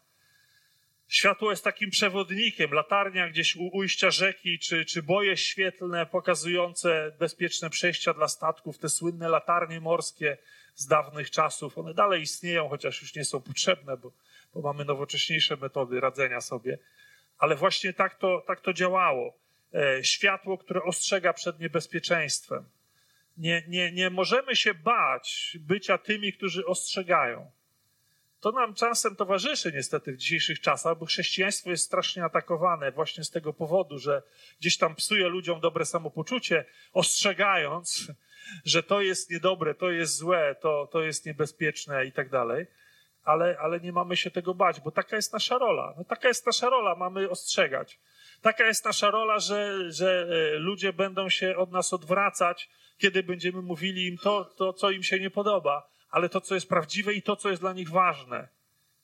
Światło jest takim przewodnikiem, latarnia gdzieś u ujścia rzeki, czy, czy boje świetlne pokazujące bezpieczne przejścia dla statków, te słynne latarnie morskie, z dawnych czasów. One dalej istnieją, chociaż już nie są potrzebne, bo, bo mamy nowocześniejsze metody radzenia sobie. Ale właśnie tak to, tak to działało. E, światło, które ostrzega przed niebezpieczeństwem. Nie, nie, nie możemy się bać bycia tymi, którzy ostrzegają. To nam czasem towarzyszy niestety w dzisiejszych czasach, bo chrześcijaństwo jest strasznie atakowane właśnie z tego powodu, że gdzieś tam psuje ludziom dobre samopoczucie, ostrzegając, że to jest niedobre, to jest złe, to, to jest niebezpieczne i tak dalej. Ale, ale nie mamy się tego bać, bo taka jest nasza rola. No, taka jest nasza rola, mamy ostrzegać. Taka jest nasza rola, że, że e, ludzie będą się od nas odwracać, kiedy będziemy mówili im to, to, co im się nie podoba, ale to, co jest prawdziwe i to, co jest dla nich ważne.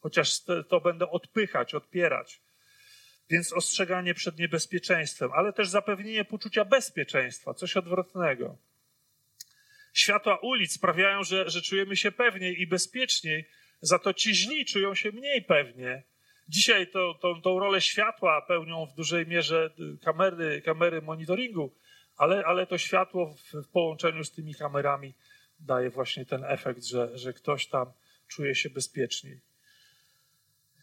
Chociaż to będą odpychać, odpierać. Więc ostrzeganie przed niebezpieczeństwem, ale też zapewnienie poczucia bezpieczeństwa, coś odwrotnego światła ulic sprawiają, że, że czujemy się pewniej i bezpieczniej, za to ci źli czują się mniej pewnie. Dzisiaj to, to, tą rolę światła pełnią w dużej mierze kamery, kamery monitoringu, ale, ale to światło w, w połączeniu z tymi kamerami daje właśnie ten efekt, że, że ktoś tam czuje się bezpieczniej.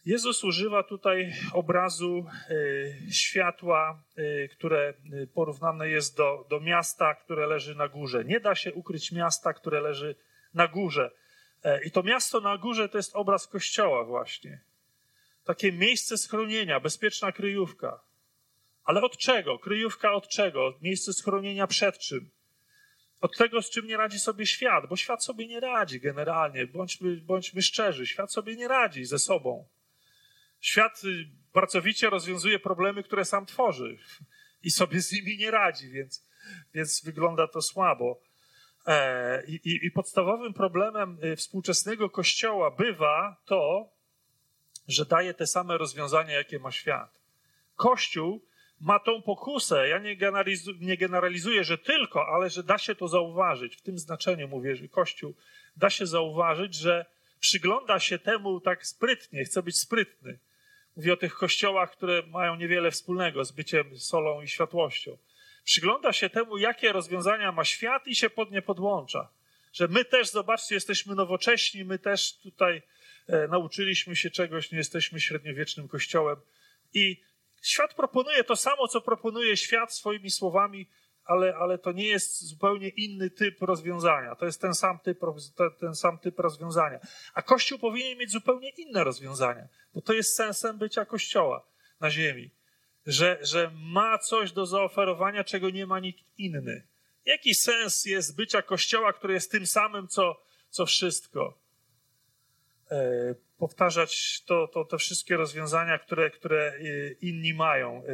Jezus używa tutaj obrazu y, światła, y, które porównane jest do, do miasta, które leży na górze. Nie da się ukryć miasta, które leży na górze. E, I to miasto na górze to jest obraz kościoła, właśnie. Takie miejsce schronienia, bezpieczna kryjówka. Ale od czego? Kryjówka od czego? Miejsce schronienia przed czym? Od tego, z czym nie radzi sobie świat, bo świat sobie nie radzi generalnie. Bądźmy, bądźmy szczerzy, świat sobie nie radzi ze sobą. Świat y, pracowicie rozwiązuje problemy, które sam tworzy i sobie z nimi nie radzi, więc, więc wygląda to słabo. E, I, i, I, podstawowym problemem y, współczesnego kościoła bywa to, że daje te same rozwiązania, jakie ma świat. Kościół ma tą pokusę. Ja nie, generalizu, nie generalizuję, że tylko, ale że da się to zauważyć. W tym znaczeniu mówię, że Kościół da się zauważyć, że przygląda się temu tak sprytnie, chce być sprytny. Mówię o tych kościołach, które mają niewiele wspólnego z byciem solą i światłością. Przygląda się temu, jakie rozwiązania ma świat i się pod nie podłącza. Że my też, zobaczcie, jesteśmy nowocześni, my też tutaj nauczyliśmy się czegoś, nie jesteśmy średniowiecznym kościołem. I świat proponuje to samo, co proponuje świat swoimi słowami, ale, ale to nie jest zupełnie inny typ rozwiązania. To jest ten sam typ, ten sam typ rozwiązania. A Kościół powinien mieć zupełnie inne rozwiązania, bo to jest sensem bycia Kościoła na ziemi. Że, że ma coś do zaoferowania, czego nie ma nikt inny. Jaki sens jest bycia Kościoła, który jest tym samym, co, co wszystko? E, powtarzać to, to, te wszystkie rozwiązania, które, które e, inni mają. E,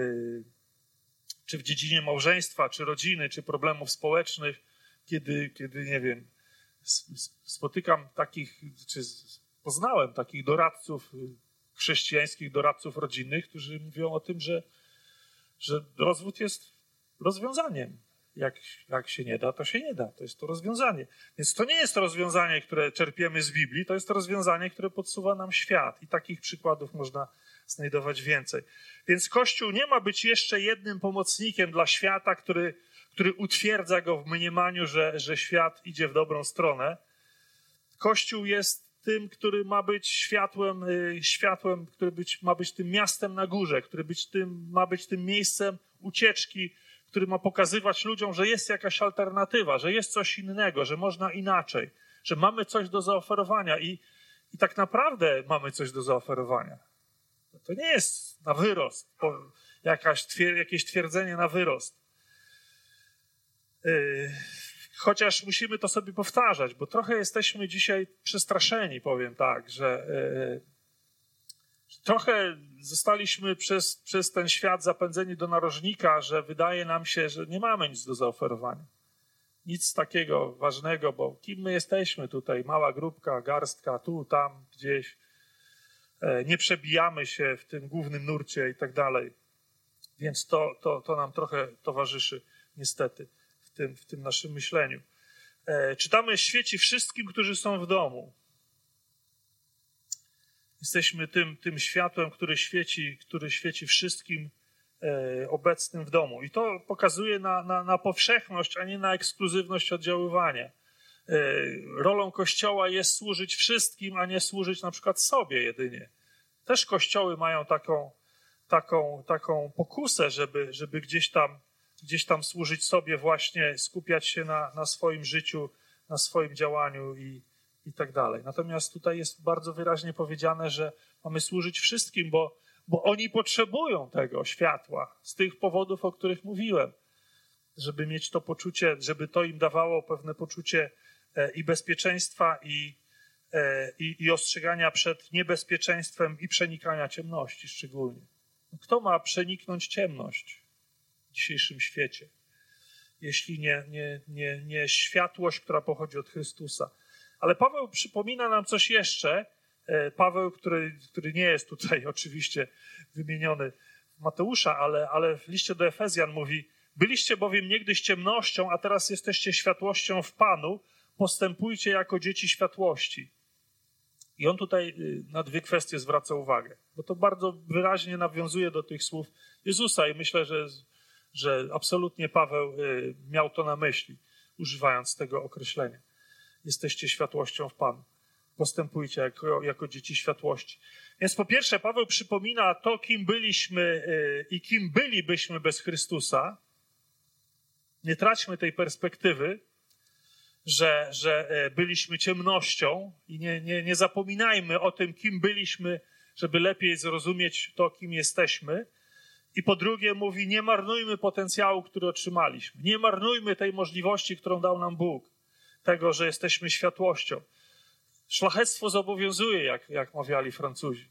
czy w dziedzinie małżeństwa, czy rodziny, czy problemów społecznych, kiedy, kiedy nie wiem, spotykam takich, czy poznałem takich doradców, chrześcijańskich doradców rodzinnych, którzy mówią o tym, że, że rozwód jest rozwiązaniem. Jak, jak się nie da, to się nie da. To jest to rozwiązanie. Więc to nie jest to rozwiązanie, które czerpiemy z Biblii, to jest to rozwiązanie, które podsuwa nam świat. I takich przykładów można znajdować więcej. Więc Kościół nie ma być jeszcze jednym pomocnikiem dla świata, który, który utwierdza go w mniemaniu, że, że świat idzie w dobrą stronę. Kościół jest tym, który ma być światłem, y, światłem, który być, ma być tym miastem na górze, który być tym, ma być tym miejscem ucieczki, który ma pokazywać ludziom, że jest jakaś alternatywa, że jest coś innego, że można inaczej, że mamy coś do zaoferowania i, i tak naprawdę mamy coś do zaoferowania. To nie jest na wyrost, jakaś, jakieś twierdzenie na wyrost. Yy, chociaż musimy to sobie powtarzać, bo trochę jesteśmy dzisiaj przestraszeni, powiem tak, że yy, trochę zostaliśmy przez, przez ten świat zapędzeni do narożnika, że wydaje nam się, że nie mamy nic do zaoferowania. Nic takiego ważnego, bo kim my jesteśmy tutaj? Mała grupka, garstka, tu, tam, gdzieś. E, nie przebijamy się w tym głównym nurcie i tak dalej. Więc to, to, to nam trochę towarzyszy niestety w tym, w tym naszym myśleniu. E, czytamy świeci wszystkim, którzy są w domu. Jesteśmy tym, tym światłem, który świeci, który świeci wszystkim e, obecnym w domu. I to pokazuje na, na, na powszechność, a nie na ekskluzywność oddziaływania. Rolą Kościoła jest służyć wszystkim, a nie służyć na przykład sobie jedynie. Też kościoły mają taką, taką, taką pokusę, żeby, żeby gdzieś, tam, gdzieś tam służyć sobie, właśnie skupiać się na, na swoim życiu, na swoim działaniu i, i tak dalej. Natomiast tutaj jest bardzo wyraźnie powiedziane, że mamy służyć wszystkim, bo, bo oni potrzebują tego światła z tych powodów, o których mówiłem, żeby mieć to poczucie, żeby to im dawało pewne poczucie e, i bezpieczeństwa, i, E, i, i ostrzegania przed niebezpieczeństwem i przenikania ciemności szczególnie. Kto ma przeniknąć ciemność w dzisiejszym świecie, jeśli nie, nie, nie, nie światłość, która pochodzi od Chrystusa? Ale Paweł przypomina nam coś jeszcze. E, Paweł, który, który nie jest tutaj oczywiście wymieniony Mateusza, ale, ale w liście do Efezjan mówi: Byliście bowiem niegdyś ciemnością, a teraz jesteście światłością w Panu. Postępujcie jako dzieci światłości. I on tutaj y, na dwie kwestie zwraca uwagę, bo to bardzo wyraźnie nawiązuje do tych słów Jezusa i myślę, że, że absolutnie Paweł y, miał to na myśli, używając tego określenia. Jesteście światłością w Panu. Postępujcie jako, jako dzieci światłości. Więc po pierwsze, Paweł przypomina to, kim byliśmy y, i kim bylibyśmy bez Chrystusa. Nie traćmy tej perspektywy, że, że e, byliśmy ciemnością i nie, nie, nie zapominajmy o tym, kim byliśmy, żeby lepiej zrozumieć to, kim jesteśmy. I po drugie mówi, nie marnujmy potencjału, który otrzymaliśmy. Nie marnujmy tej możliwości, którą dał nam Bóg. Tego, że jesteśmy światłością. Szlachectwo zobowiązuje, jak, jak mawiali Francuzi.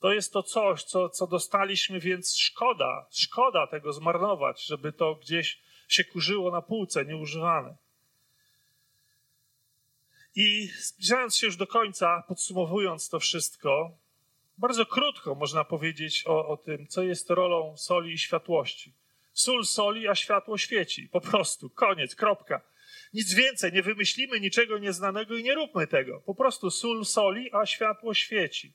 To jest to coś, co, co dostaliśmy, więc szkoda, szkoda tego zmarnować, żeby to gdzieś się kurzyło na półce, nieużywane. I zbliżając się już do końca, podsumowując to wszystko, bardzo krótko można powiedzieć o, o tym, co jest rolą soli i światłości. Sól soli, a światło świeci. Po prostu. Koniec, kropka. Nic więcej, nie wymyślimy niczego nieznanego i nie róbmy tego. Po prostu sól soli, a światło świeci.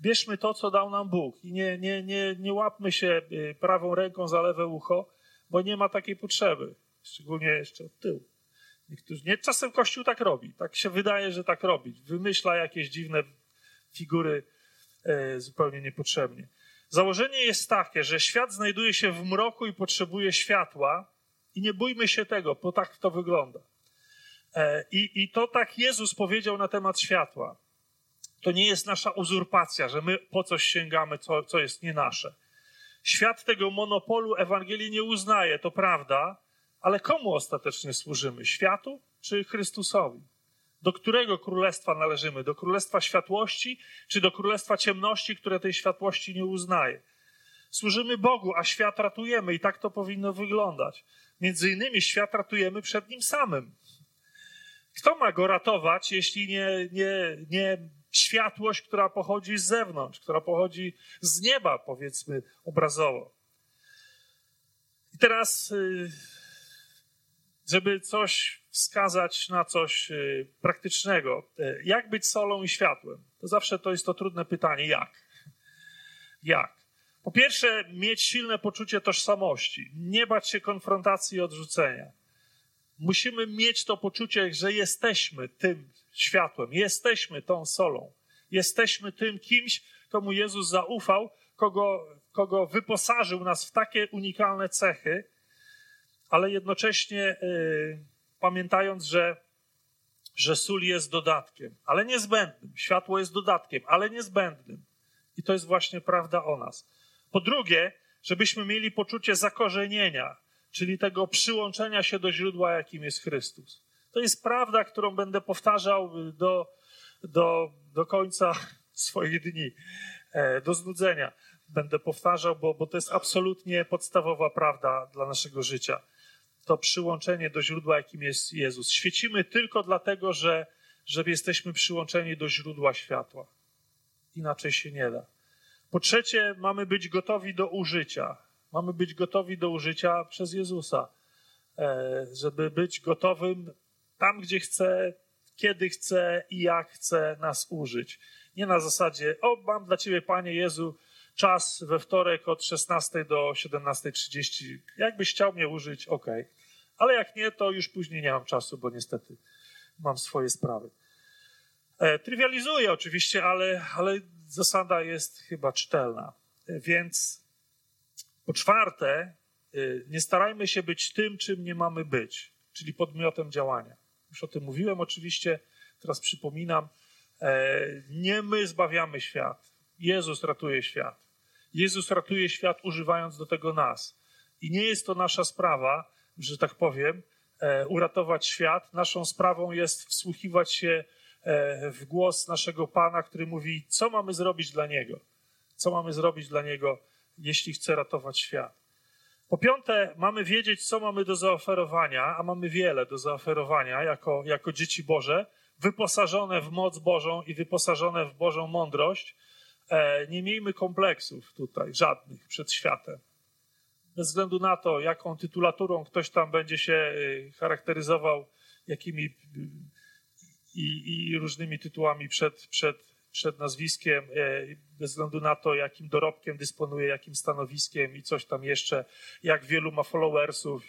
Bierzmy to, co dał nam Bóg i nie, nie, nie, nie łapmy się y, prawą ręką za lewe ucho, bo nie ma takiej potrzeby. Szczególnie jeszcze od tyłu. Niektórzy, nie, czasem Kościół tak robi. Tak się wydaje, że tak robi. Wymyśla jakieś dziwne figury e, zupełnie niepotrzebnie. Założenie jest takie, że świat znajduje się w mroku i potrzebuje światła, i nie bójmy się tego, bo tak to wygląda. E, I, I to tak Jezus powiedział na temat światła. To nie jest nasza uzurpacja, że my po coś sięgamy, co, co jest nie nasze. Świat tego monopolu Ewangelii nie uznaje, to prawda, ale komu ostatecznie służymy? Światu czy Chrystusowi? Do którego królestwa należymy? Do królestwa światłości czy do królestwa ciemności, które tej światłości nie uznaje? Służymy Bogu, a świat ratujemy i tak to powinno wyglądać. Między innymi świat ratujemy przed nim samym. Kto ma go ratować, jeśli nie, nie, nie światłość, która pochodzi z zewnątrz, która pochodzi z nieba, powiedzmy obrazowo? I teraz. Yy żeby coś wskazać na coś y, praktycznego. Y, jak być solą i światłem? To zawsze to jest to trudne pytanie. Jak? Jak? Po pierwsze, mieć silne poczucie tożsamości, nie bać się konfrontacji i odrzucenia. Musimy mieć to poczucie, że jesteśmy tym światłem, jesteśmy tą solą, jesteśmy tym kimś, komu Jezus zaufał, kogo, kogo wyposażył nas w takie unikalne cechy, ale jednocześnie y, pamiętając, że, że sól jest dodatkiem, ale niezbędnym. Światło jest dodatkiem, ale niezbędnym. I to jest właśnie prawda o nas. Po drugie, żebyśmy mieli poczucie zakorzenienia, czyli tego przyłączenia się do źródła, jakim jest Chrystus. To jest prawda, którą będę powtarzał do, do, do końca swoich dni, e, do znudzenia. Będę powtarzał, bo, bo to jest absolutnie podstawowa prawda dla naszego życia to przyłączenie do źródła, jakim jest Jezus. Świecimy tylko dlatego, że, że jesteśmy przyłączeni do źródła światła. Inaczej się nie da. Po trzecie, mamy być gotowi do użycia. Mamy być gotowi do użycia przez Jezusa, e, żeby być gotowym tam, gdzie chce, kiedy chce i jak chce nas użyć. Nie na zasadzie, o, mam dla Ciebie, Panie Jezu, czas we wtorek od 16 do 17.30. Jakbyś chciał mnie użyć, ok. Ale jak nie, to już później nie mam czasu, bo niestety mam swoje sprawy. E, trywializuję oczywiście, ale, ale zasada jest chyba czytelna. E, więc po czwarte, e, nie starajmy się być tym, czym nie mamy być, czyli podmiotem działania. Już o tym mówiłem oczywiście, teraz przypominam. Nie my zbawiamy świat. Jezus ratuje świat. Jezus ratuje świat, używając do tego nas. I nie jest to nasza sprawa, że tak powiem, uratować świat. Naszą sprawą jest wsłuchiwać się w głos naszego Pana, który mówi, co mamy zrobić dla Niego. Co mamy zrobić dla Niego, jeśli chce ratować świat. Po piąte, mamy wiedzieć, co mamy do zaoferowania, a mamy wiele do zaoferowania jako, jako dzieci Boże, wyposażone w moc Bożą i wyposażone w Bożą mądrość. E, nie miejmy kompleksów tutaj, żadnych przed światem bez względu na to, jaką tytulaturą ktoś tam będzie się y, charakteryzował, jakimi y, i, i różnymi tytułami przed, przed, przed nazwiskiem, e, bez względu na to, jakim dorobkiem dysponuje, jakim stanowiskiem i coś tam jeszcze, jak wielu ma followersów.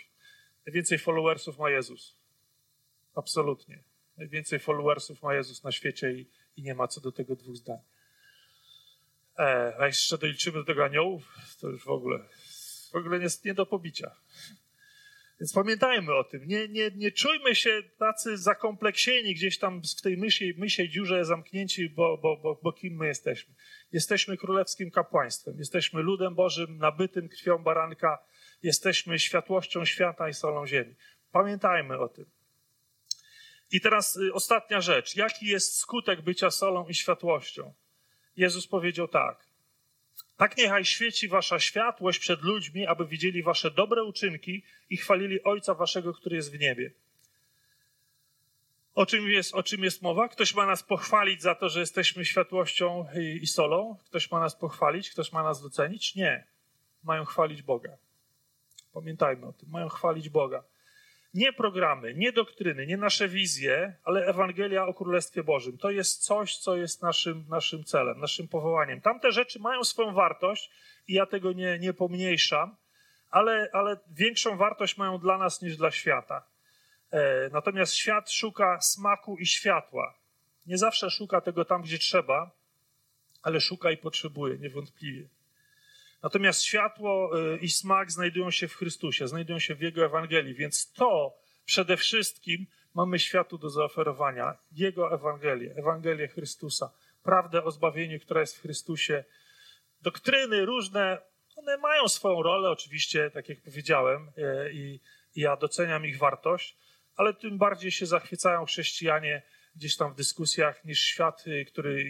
Najwięcej followersów ma Jezus. Absolutnie. Najwięcej followersów ma Jezus na świecie i, i nie ma co do tego dwóch zdań. E, a jeszcze doliczymy do tego aniołów, to już w ogóle, w ogóle jest nie do pobicia. Więc pamiętajmy o tym. Nie, nie, nie czujmy się tacy zakompleksieni gdzieś tam w tej mysiej, mysiej dziurze zamknięci, bo, bo, bo, bo kim my jesteśmy. Jesteśmy królewskim kapłaństwem. Jesteśmy ludem Bożym, nabytym krwią baranka. Jesteśmy światłością świata i solą ziemi. Pamiętajmy o tym. I teraz y, ostatnia rzecz. Jaki jest skutek bycia solą i światłością? Jezus powiedział tak. Tak niechaj świeci wasza światłość przed ludźmi, aby widzieli wasze dobre uczynki i chwalili Ojca waszego, który jest w niebie. O czym jest, o czym jest mowa? Ktoś ma nas pochwalić za to, że jesteśmy światłością i, i solą? Ktoś ma nas pochwalić? Ktoś ma nas docenić? Nie. Mają chwalić Boga. Pamiętajmy o tym. Mają chwalić Boga nie programy, nie doktryny, nie nasze wizje, ale Ewangelia o Królestwie Bożym. To jest coś, co jest naszym, naszym celem, naszym powołaniem. Tamte rzeczy mają swoją wartość i ja tego nie, nie pomniejszam, ale, ale większą wartość mają dla nas niż dla świata. E, natomiast świat szuka smaku i światła. Nie zawsze szuka tego tam, gdzie trzeba, ale szuka i potrzebuje, niewątpliwie. Natomiast światło y, i smak znajdują się w Chrystusie, znajdują się w Jego Ewangelii, więc to przede wszystkim mamy światu do zaoferowania. Jego Ewangelię, Ewangelię Chrystusa, prawdę o zbawieniu, która jest w Chrystusie. Doktryny różne, one mają swoją rolę, oczywiście, tak jak powiedziałem, y, i, ja doceniam ich wartość, ale tym bardziej się zachwycają chrześcijanie gdzieś tam w dyskusjach niż świat, y, który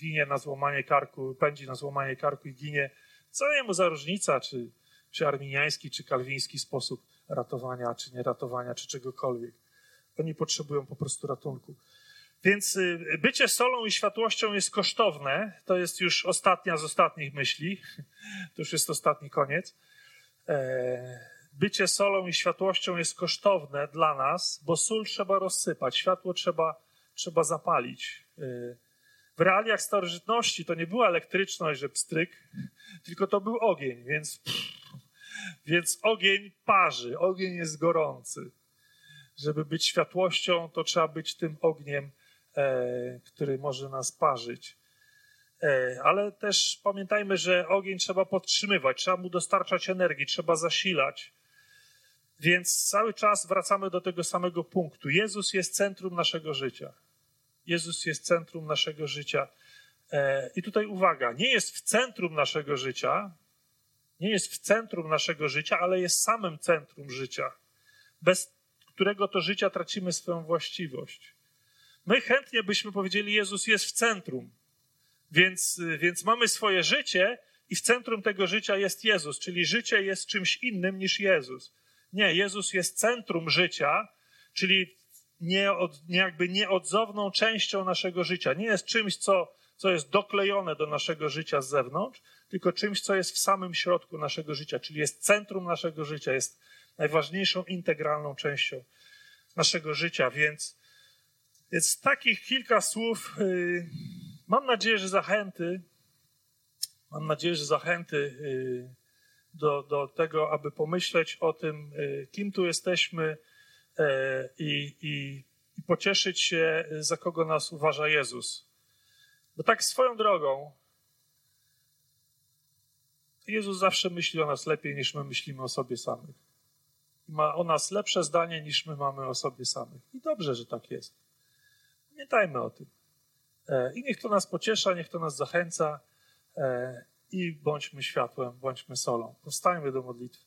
ginie na złamanie karku, pędzi na złamanie karku i ginie co jemu za różnica, czy, czy arminiański, czy kalwiński sposób ratowania, czy nie ratowania, czy czegokolwiek. Oni potrzebują po prostu ratunku. Więc y, bycie solą i światłością jest kosztowne. To jest już ostatnia z ostatnich myśli. To już jest ostatni koniec. E, bycie solą i światłością jest kosztowne dla nas, bo sól trzeba rozsypać, światło trzeba, trzeba zapalić. W realiach starożytności to nie była elektryczność, że pstryk, tylko to był ogień, więc, więc ogień parzy, ogień jest gorący. Żeby być światłością, to trzeba być tym ogniem, e, który może nas parzyć. E, ale też pamiętajmy, że ogień trzeba podtrzymywać, trzeba mu dostarczać energii, trzeba zasilać. Więc cały czas wracamy do tego samego punktu. Jezus jest centrum naszego życia. Jezus jest centrum naszego życia. E, I tutaj uwaga, nie jest w centrum naszego życia, nie jest w centrum naszego życia, ale jest samym centrum życia, bez którego to życia tracimy swoją właściwość. My chętnie byśmy powiedzieli, Jezus jest w centrum, więc, więc mamy swoje życie i w centrum tego życia jest Jezus, czyli życie jest czymś innym niż Jezus. Nie, Jezus jest centrum życia, czyli nie, od, jakby nieodzowną częścią naszego życia. Nie jest czymś, co, co jest doklejone do naszego życia z zewnątrz, tylko czymś, co jest w samym środku naszego życia, czyli jest centrum naszego życia, jest najważniejszą integralną częścią naszego życia. Więc, więc takich kilka słów. Yy, mam nadzieję, że zachęty, mam nadzieję, że zachęty yy, do, do tego, aby pomyśleć o tym, yy, kim tu jesteśmy i, i, i pocieszyć się, za kogo nas uważa Jezus. Bo tak swoją drogą, Jezus zawsze myśli o nas lepiej niż my myślimy o sobie samych. Ma o nas lepsze zdanie niż my mamy o sobie samych. I dobrze, że tak jest. Pamiętajmy o tym. E, I niech to nas pociesza, niech to nas zachęca. E, I bądźmy światłem, bądźmy solą. Powstajmy do modlitwy.